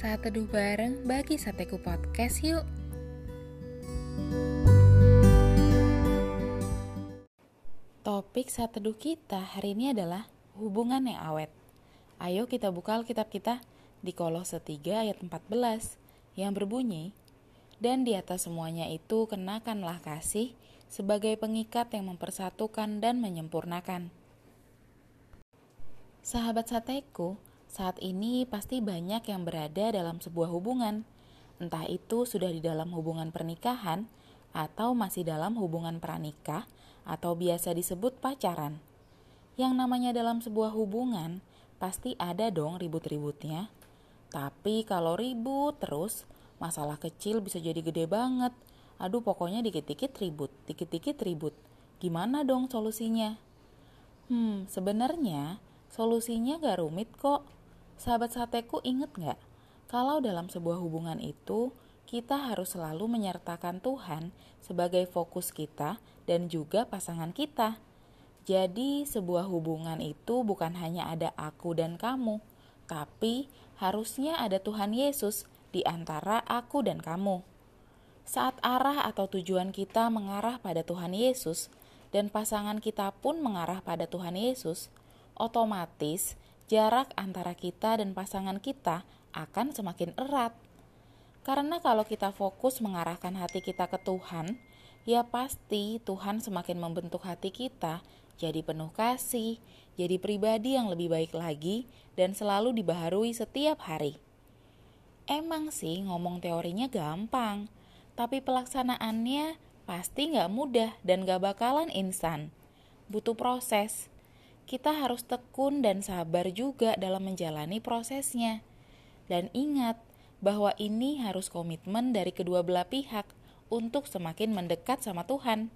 saat teduh bareng bagi Sateku Podcast yuk. Topik saat teduh kita hari ini adalah hubungan yang awet. Ayo kita buka Alkitab kita di Kolose 3 ayat 14 yang berbunyi, Dan di atas semuanya itu kenakanlah kasih sebagai pengikat yang mempersatukan dan menyempurnakan. Sahabat sateku, saat ini pasti banyak yang berada dalam sebuah hubungan, entah itu sudah di dalam hubungan pernikahan atau masih dalam hubungan pranikah atau biasa disebut pacaran. Yang namanya dalam sebuah hubungan pasti ada dong ribut-ributnya. Tapi kalau ribut terus, Masalah kecil bisa jadi gede banget. Aduh pokoknya dikit-dikit ribut, dikit-dikit ribut. Gimana dong solusinya? Hmm, sebenarnya solusinya gak rumit kok. Sahabat sateku inget gak? Kalau dalam sebuah hubungan itu, kita harus selalu menyertakan Tuhan sebagai fokus kita dan juga pasangan kita. Jadi, sebuah hubungan itu bukan hanya ada aku dan kamu, tapi harusnya ada Tuhan Yesus di antara aku dan kamu. Saat arah atau tujuan kita mengarah pada Tuhan Yesus dan pasangan kita pun mengarah pada Tuhan Yesus, otomatis jarak antara kita dan pasangan kita akan semakin erat. Karena kalau kita fokus mengarahkan hati kita ke Tuhan, ya pasti Tuhan semakin membentuk hati kita jadi penuh kasih, jadi pribadi yang lebih baik lagi, dan selalu dibaharui setiap hari. Emang sih ngomong teorinya gampang, tapi pelaksanaannya pasti nggak mudah dan gak bakalan instan. Butuh proses. Kita harus tekun dan sabar juga dalam menjalani prosesnya. Dan ingat bahwa ini harus komitmen dari kedua belah pihak untuk semakin mendekat sama Tuhan.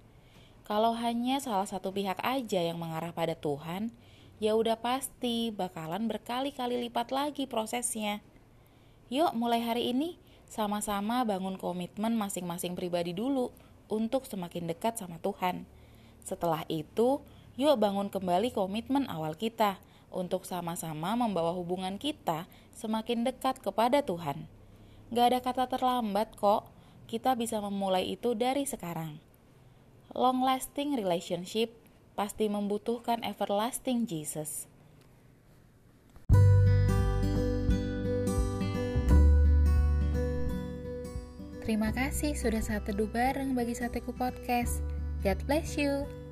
Kalau hanya salah satu pihak aja yang mengarah pada Tuhan, ya udah pasti bakalan berkali-kali lipat lagi prosesnya. Yuk mulai hari ini sama-sama bangun komitmen masing-masing pribadi dulu untuk semakin dekat sama Tuhan. Setelah itu, yuk bangun kembali komitmen awal kita untuk sama-sama membawa hubungan kita semakin dekat kepada Tuhan. Gak ada kata terlambat kok, kita bisa memulai itu dari sekarang. Long lasting relationship pasti membutuhkan everlasting Jesus. Terima kasih sudah saat teduh bareng bagi Sateku Podcast. God bless you.